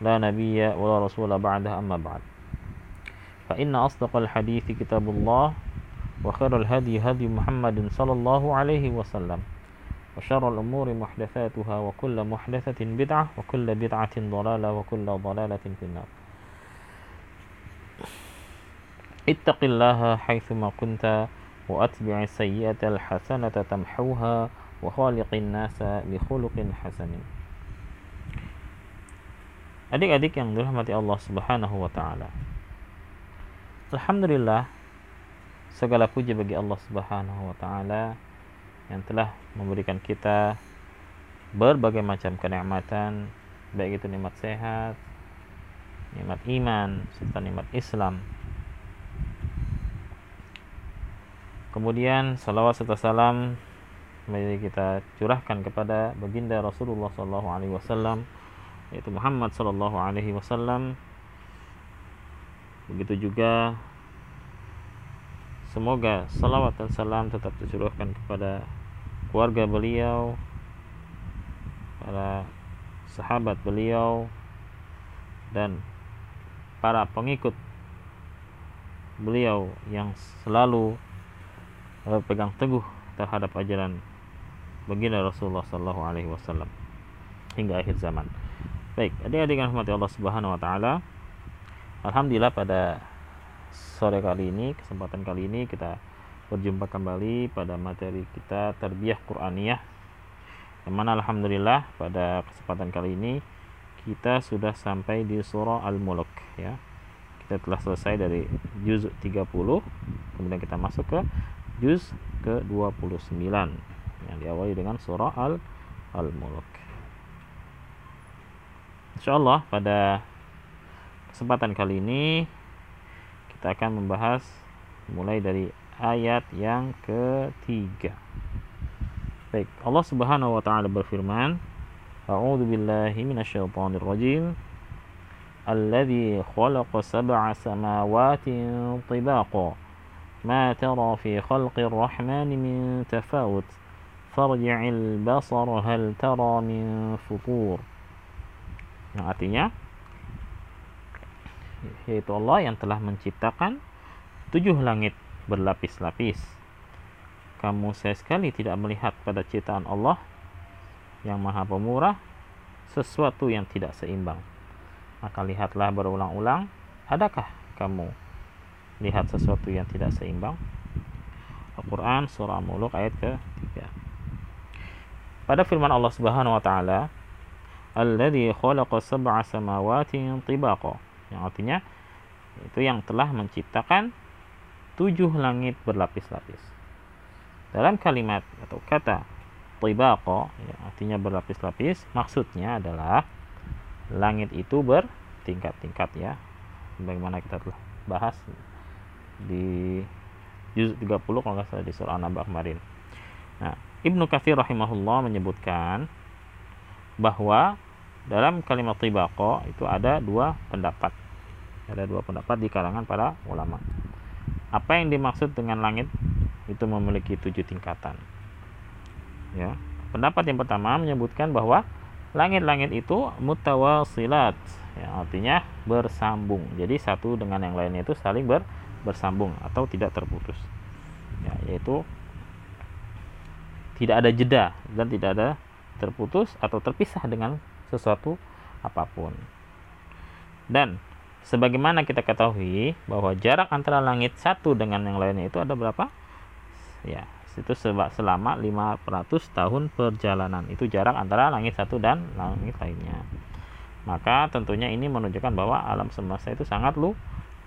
لا نبي ولا رسول بعده أما بعد. فإن أصدق الحديث كتاب الله وخير الهدي هدي محمد صلى الله عليه وسلم وشر الأمور محدثاتها وكل محدثة بدعة وكل بدعة ضلالة وكل ضلالة في النار. اتق الله حيثما كنت وأتبع السيئة الحسنة تمحوها وخالق الناس بخلق حسن. Adik-adik yang dirahmati Allah Subhanahu wa taala. Alhamdulillah segala puji bagi Allah Subhanahu wa taala yang telah memberikan kita berbagai macam kenikmatan baik itu nikmat sehat, nikmat iman, serta nikmat Islam. Kemudian salawat serta salam mari kita curahkan kepada baginda Rasulullah wasallam yaitu Muhammad Sallallahu Alaihi Wasallam. Begitu juga semoga salawat dan salam tetap dicurahkan kepada keluarga beliau, para sahabat beliau, dan para pengikut beliau yang selalu berpegang teguh terhadap ajaran baginda Rasulullah Sallallahu Alaihi Wasallam hingga akhir zaman. Baik, adik-adik yang rahmati Allah Subhanahu wa taala. Alhamdulillah pada sore kali ini, kesempatan kali ini kita berjumpa kembali pada materi kita Tarbiyah Qur'aniyah. Yang mana alhamdulillah pada kesempatan kali ini kita sudah sampai di surah Al-Mulk ya. Kita telah selesai dari juz 30, kemudian kita masuk ke juz ke-29 yang diawali dengan surah Al-Mulk. Insyaallah pada kesempatan kali ini kita akan membahas mulai dari ayat yang ketiga. Baik, Allah Subhanahu wa taala berfirman, A'udzu billahi minasyaitonir rajim. Alladzi khalaqa sab'a samawatin tibaqa. ما ترى في خلق الرحمن من تفاوت فارجع البصر هل ترى من فطور yang artinya yaitu Allah yang telah menciptakan tujuh langit berlapis-lapis. Kamu saya sekali tidak melihat pada ciptaan Allah yang maha pemurah sesuatu yang tidak seimbang. Maka lihatlah berulang-ulang, adakah kamu lihat sesuatu yang tidak seimbang? Al-Quran Surah Muluk ayat ke-3 Pada firman Allah Subhanahu wa taala, alladzi khalaqa sab'a samawatin tibaqa. Yang artinya itu yang telah menciptakan tujuh langit berlapis-lapis. Dalam kalimat atau kata tibaqa yang artinya berlapis-lapis maksudnya adalah langit itu bertingkat-tingkat ya. Bagaimana kita telah bahas di juz 30 kalau nggak salah di surah An-Naba kemarin. Nah Ibnu Katsir rahimahullah menyebutkan bahwa dalam kalimat tibaqo itu ada dua pendapat. Ada dua pendapat di kalangan para ulama. Apa yang dimaksud dengan langit itu memiliki tujuh tingkatan. Ya. Pendapat yang pertama menyebutkan bahwa langit-langit itu mutawasilat. Ya, artinya bersambung. Jadi satu dengan yang lainnya itu saling ber, bersambung atau tidak terputus. Ya, yaitu tidak ada jeda dan tidak ada terputus atau terpisah dengan sesuatu apa pun. Dan sebagaimana kita ketahui bahwa jarak antara langit satu dengan yang lainnya itu ada berapa? Ya, itu selama 500 tahun perjalanan. Itu jarak antara langit satu dan langit lainnya. Maka tentunya ini menunjukkan bahwa alam semesta itu sangat lu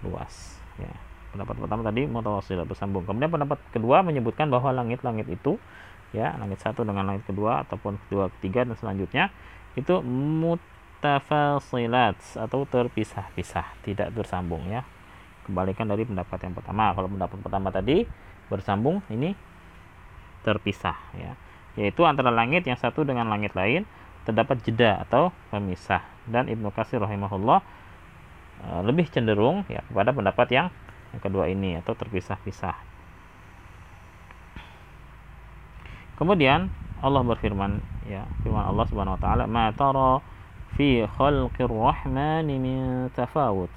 luas. Ya. Pendapat pertama tadi mutawasilah bersambung. Kemudian pendapat kedua menyebutkan bahwa langit-langit itu ya langit satu dengan langit kedua ataupun kedua ketiga dan selanjutnya itu mut mutafasilat atau terpisah-pisah, tidak bersambung ya. Kembalikan dari pendapat yang pertama. Kalau pendapat pertama tadi bersambung, ini terpisah ya. Yaitu antara langit yang satu dengan langit lain terdapat jeda atau pemisah. Dan Ibnu Katsir rahimahullah eh, lebih cenderung ya kepada pendapat yang yang kedua ini atau terpisah-pisah. Kemudian Allah berfirman ya firman Allah Subhanahu wa taala ma tara fi khalqir rahmani min tafawut.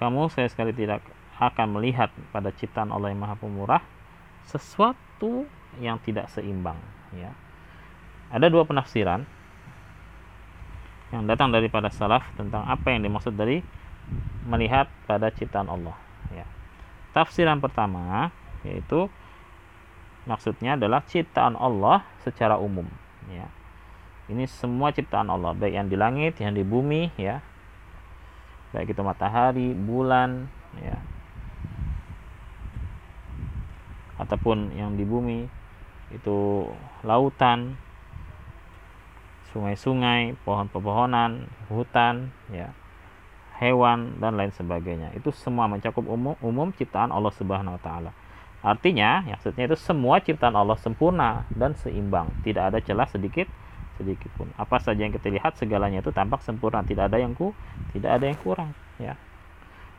Kamu saya sekali tidak akan melihat pada ciptaan Allah yang Maha Pemurah sesuatu yang tidak seimbang ya. Ada dua penafsiran yang datang daripada salaf tentang apa yang dimaksud dari melihat pada ciptaan Allah ya. Tafsiran pertama yaitu maksudnya adalah ciptaan Allah secara umum ya ini semua ciptaan Allah, baik yang di langit, yang di bumi, ya. Baik itu matahari, bulan, ya. Ataupun yang di bumi itu lautan, sungai-sungai, pohon-pepohonan, hutan, ya. Hewan dan lain sebagainya. Itu semua mencakup umum umum ciptaan Allah Subhanahu wa taala. Artinya, maksudnya itu semua ciptaan Allah sempurna dan seimbang, tidak ada celah sedikit sedikit pun. Apa saja yang kita lihat segalanya itu tampak sempurna, tidak ada yang ku, tidak ada yang kurang, ya.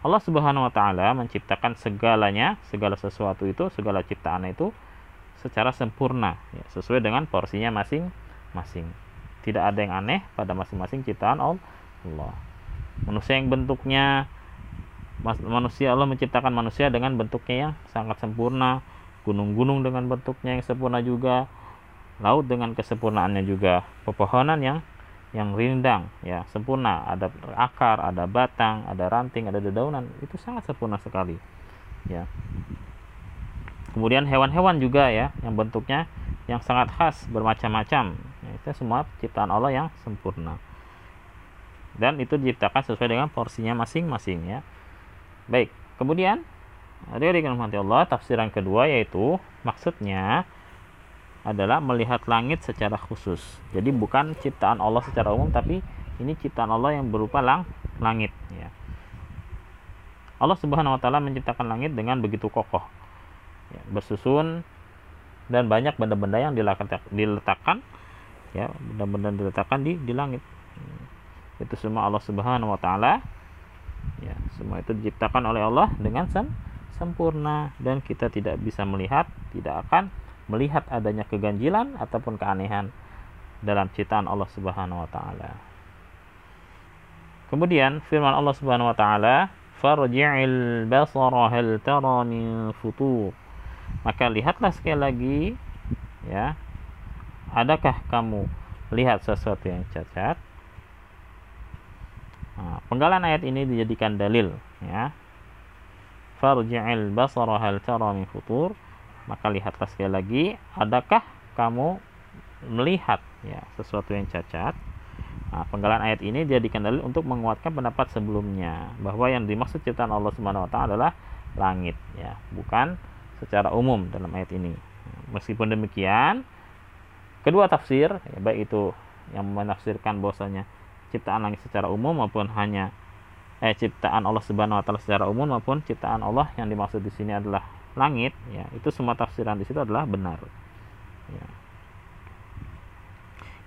Allah Subhanahu wa taala menciptakan segalanya, segala sesuatu itu, segala ciptaan itu secara sempurna, ya, sesuai dengan porsinya masing-masing. Tidak ada yang aneh pada masing-masing ciptaan Allah. Manusia yang bentuknya manusia Allah menciptakan manusia dengan bentuknya yang sangat sempurna, gunung-gunung dengan bentuknya yang sempurna juga, laut dengan kesempurnaannya juga. Pepohonan yang yang rindang ya sempurna. Ada akar ada batang ada ranting ada dedaunan. Itu sangat sempurna sekali ya. Kemudian hewan-hewan juga ya yang bentuknya yang sangat khas bermacam-macam. Ya, itu semua ciptaan Allah yang sempurna. Dan itu diciptakan sesuai dengan porsinya masing-masing ya baik kemudian ada yang Allah tafsiran kedua yaitu maksudnya adalah melihat langit secara khusus. Jadi bukan ciptaan Allah secara umum tapi ini ciptaan Allah yang berupa lang langit ya. Allah Subhanahu wa taala menciptakan langit dengan begitu kokoh. Ya, bersusun dan banyak benda-benda yang diletakkan ya, benda-benda diletakkan di di langit. Itu semua Allah Subhanahu wa taala ya, semua itu diciptakan oleh Allah dengan sem sempurna dan kita tidak bisa melihat, tidak akan melihat adanya keganjilan ataupun keanehan dalam ciptaan Allah Subhanahu wa taala. Kemudian firman Allah Subhanahu wa taala, "Farji'il basara hal tara min futur." Maka lihatlah sekali lagi ya. Adakah kamu lihat sesuatu yang cacat? Nah, penggalan ayat ini dijadikan dalil ya. Farji'il basara hal tara min futur. Maka lihatlah sekali lagi adakah kamu melihat ya sesuatu yang cacat? Nah, penggalan ayat ini dijadikan dalil untuk menguatkan pendapat sebelumnya bahwa yang dimaksud ciptaan Allah Subhanahu wa taala adalah langit ya bukan secara umum dalam ayat ini. Meskipun demikian kedua tafsir ya, baik itu yang menafsirkan bahwasanya ciptaan langit secara umum maupun hanya eh ciptaan Allah Subhanahu wa taala secara umum maupun ciptaan Allah yang dimaksud di sini adalah langit ya itu semua tafsiran di situ adalah benar. Ya.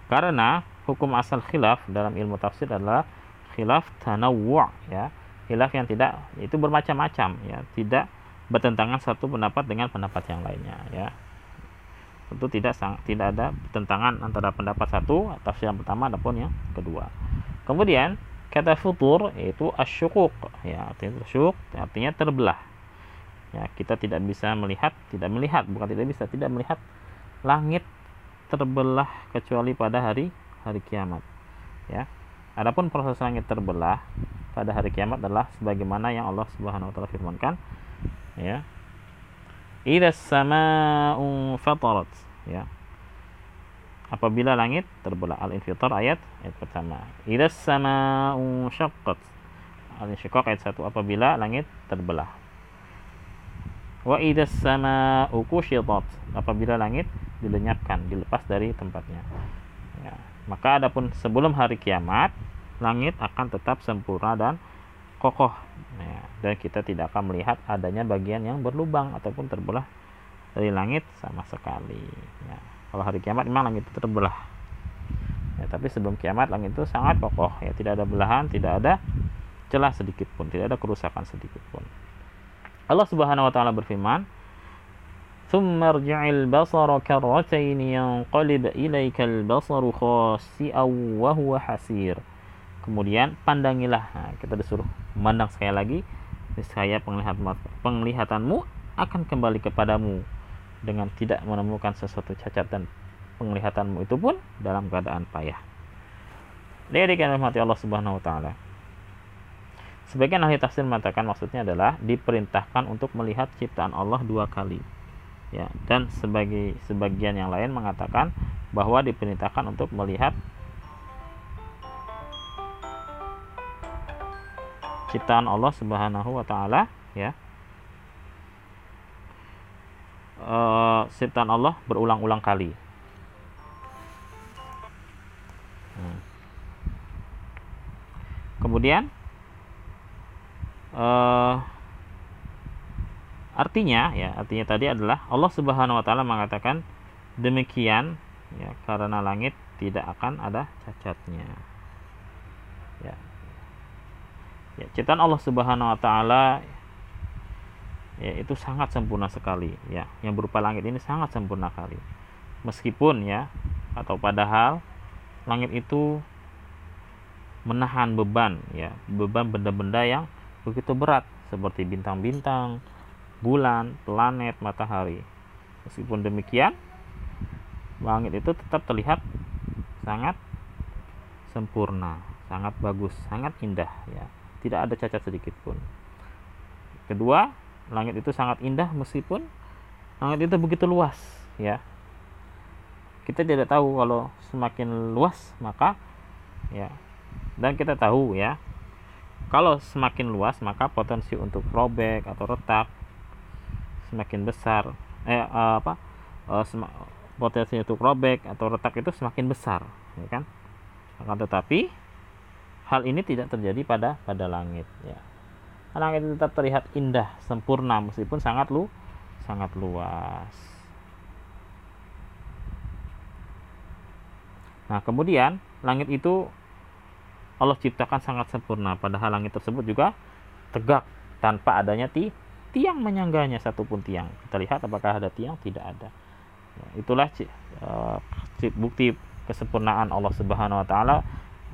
karena hukum asal khilaf dalam ilmu tafsir adalah khilaf tanawwu ya. Khilaf yang tidak itu bermacam-macam ya. Tidak bertentangan satu pendapat dengan pendapat yang lainnya ya tentu tidak tidak ada pertentangan antara pendapat satu tafsir yang pertama ataupun yang kedua. Kemudian kata futur yaitu asyukuk ya artinya syuk artinya terbelah. Ya kita tidak bisa melihat tidak melihat. Bukan tidak bisa tidak melihat langit terbelah kecuali pada hari hari kiamat. Ya adapun proses langit terbelah pada hari kiamat adalah sebagaimana yang Allah Subhanahu wa taala firmankan. Ya idza samaa'u fatarat ya. Apabila langit terbelah al-infitar ayat ayat pertama. Idza samaa'u syaqqat. Al-insyiqaq ayat 1 apabila langit terbelah. Wa idas sama kushitat. Apabila langit dilenyapkan, dilepas dari tempatnya. Ya. Maka adapun sebelum hari kiamat, langit akan tetap sempurna dan kokoh. Ya, dan kita tidak akan melihat adanya bagian yang berlubang ataupun terbelah dari langit sama sekali. Ya, kalau hari kiamat memang langit itu terbelah. Ya, tapi sebelum kiamat langit itu sangat kokoh. Ya, tidak ada belahan, tidak ada celah sedikit pun, tidak ada kerusakan sedikit pun. Allah Subhanahu wa taala berfirman, ثم ارجع البصر كرتين ينقلب إليك البصر خاسئا وهو حسير kemudian pandangilah nah, kita disuruh memandang sekali lagi niscaya penglihat penglihatanmu akan kembali kepadamu dengan tidak menemukan sesuatu cacat dan penglihatanmu itu pun dalam keadaan payah. Dari rahmati Allah Subhanahu wa taala. Sebagian ahli tafsir mengatakan maksudnya adalah diperintahkan untuk melihat ciptaan Allah dua kali ya dan sebagai sebagian yang lain mengatakan bahwa diperintahkan untuk melihat ciptaan Allah Subhanahu wa taala ya e, ciptaan Allah berulang-ulang kali hmm. kemudian uh, Artinya ya, artinya tadi adalah Allah Subhanahu wa taala mengatakan demikian ya karena langit tidak akan ada cacatnya. Ya. Ya, ciptaan Allah Subhanahu wa taala ya itu sangat sempurna sekali ya. Yang berupa langit ini sangat sempurna sekali. Meskipun ya atau padahal langit itu menahan beban ya, beban benda-benda yang begitu berat seperti bintang-bintang, bulan, planet, matahari. Meskipun demikian, langit itu tetap terlihat sangat sempurna, sangat bagus, sangat indah ya. Tidak ada cacat sedikit pun. Kedua, langit itu sangat indah meskipun langit itu begitu luas ya. Kita tidak tahu kalau semakin luas maka ya dan kita tahu ya kalau semakin luas maka potensi untuk robek atau retak semakin besar eh uh, apa uh, potensi untuk robek atau retak itu semakin besar ya kan akan tetapi hal ini tidak terjadi pada pada langit ya langit tetap terlihat indah sempurna meskipun sangat lu sangat luas nah kemudian langit itu Allah ciptakan sangat sempurna padahal langit tersebut juga tegak tanpa adanya ti tiang menyangganya satupun tiang. Kita lihat apakah ada tiang, tidak ada. Ya, itulah uh, bukti kesempurnaan Allah Subhanahu wa taala,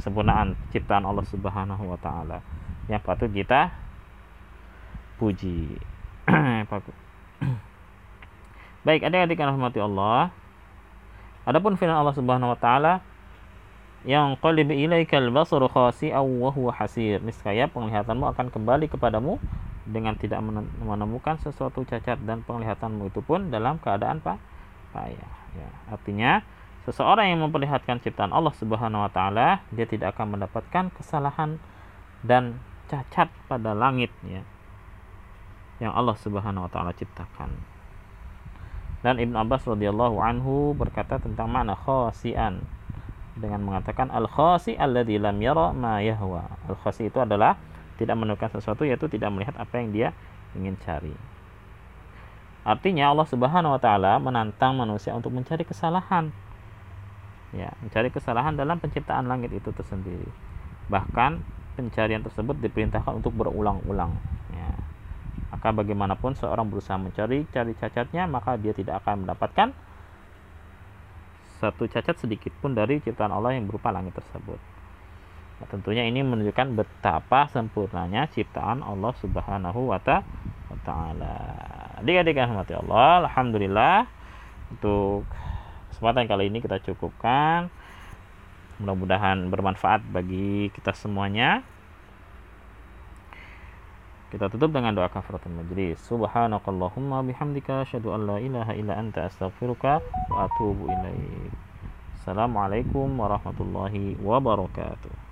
kesempurnaan ciptaan Allah Subhanahu wa taala yang patut kita puji. Baik, adik-adik rahmati Allah. Adapun firman Allah Subhanahu wa taala yang qalib ilaikal basaru khasi'aw wa huwa hasir. Niscaya penglihatanmu akan kembali kepadamu dengan tidak menemukan sesuatu cacat dan penglihatanmu itu pun dalam keadaan pak payah ya artinya seseorang yang memperlihatkan ciptaan Allah Subhanahu wa taala dia tidak akan mendapatkan kesalahan dan cacat pada langit ya yang Allah Subhanahu wa taala ciptakan dan Ibn Abbas radhiyallahu anhu berkata tentang makna khasian dengan mengatakan al khasi alladzi lam yara ma yahwa al khasi itu adalah tidak menemukan sesuatu yaitu tidak melihat apa yang dia ingin cari. Artinya Allah Subhanahu wa taala menantang manusia untuk mencari kesalahan. Ya, mencari kesalahan dalam penciptaan langit itu tersendiri. Bahkan pencarian tersebut diperintahkan untuk berulang-ulang. Ya. Maka bagaimanapun seorang berusaha mencari cari cacatnya, maka dia tidak akan mendapatkan satu cacat sedikit pun dari ciptaan Allah yang berupa langit tersebut. Nah, tentunya ini menunjukkan betapa sempurnanya ciptaan Allah Subhanahu wa taala. Adik-adik Allah, alhamdulillah untuk kesempatan kali ini kita cukupkan. Mudah-mudahan bermanfaat bagi kita semuanya. Kita tutup dengan doa kafaratul majlis. Subhanakallahumma bihamdika asyhadu an la ilaha illa anta astaghfiruka wa atubu ilaik. Assalamualaikum warahmatullahi wabarakatuh.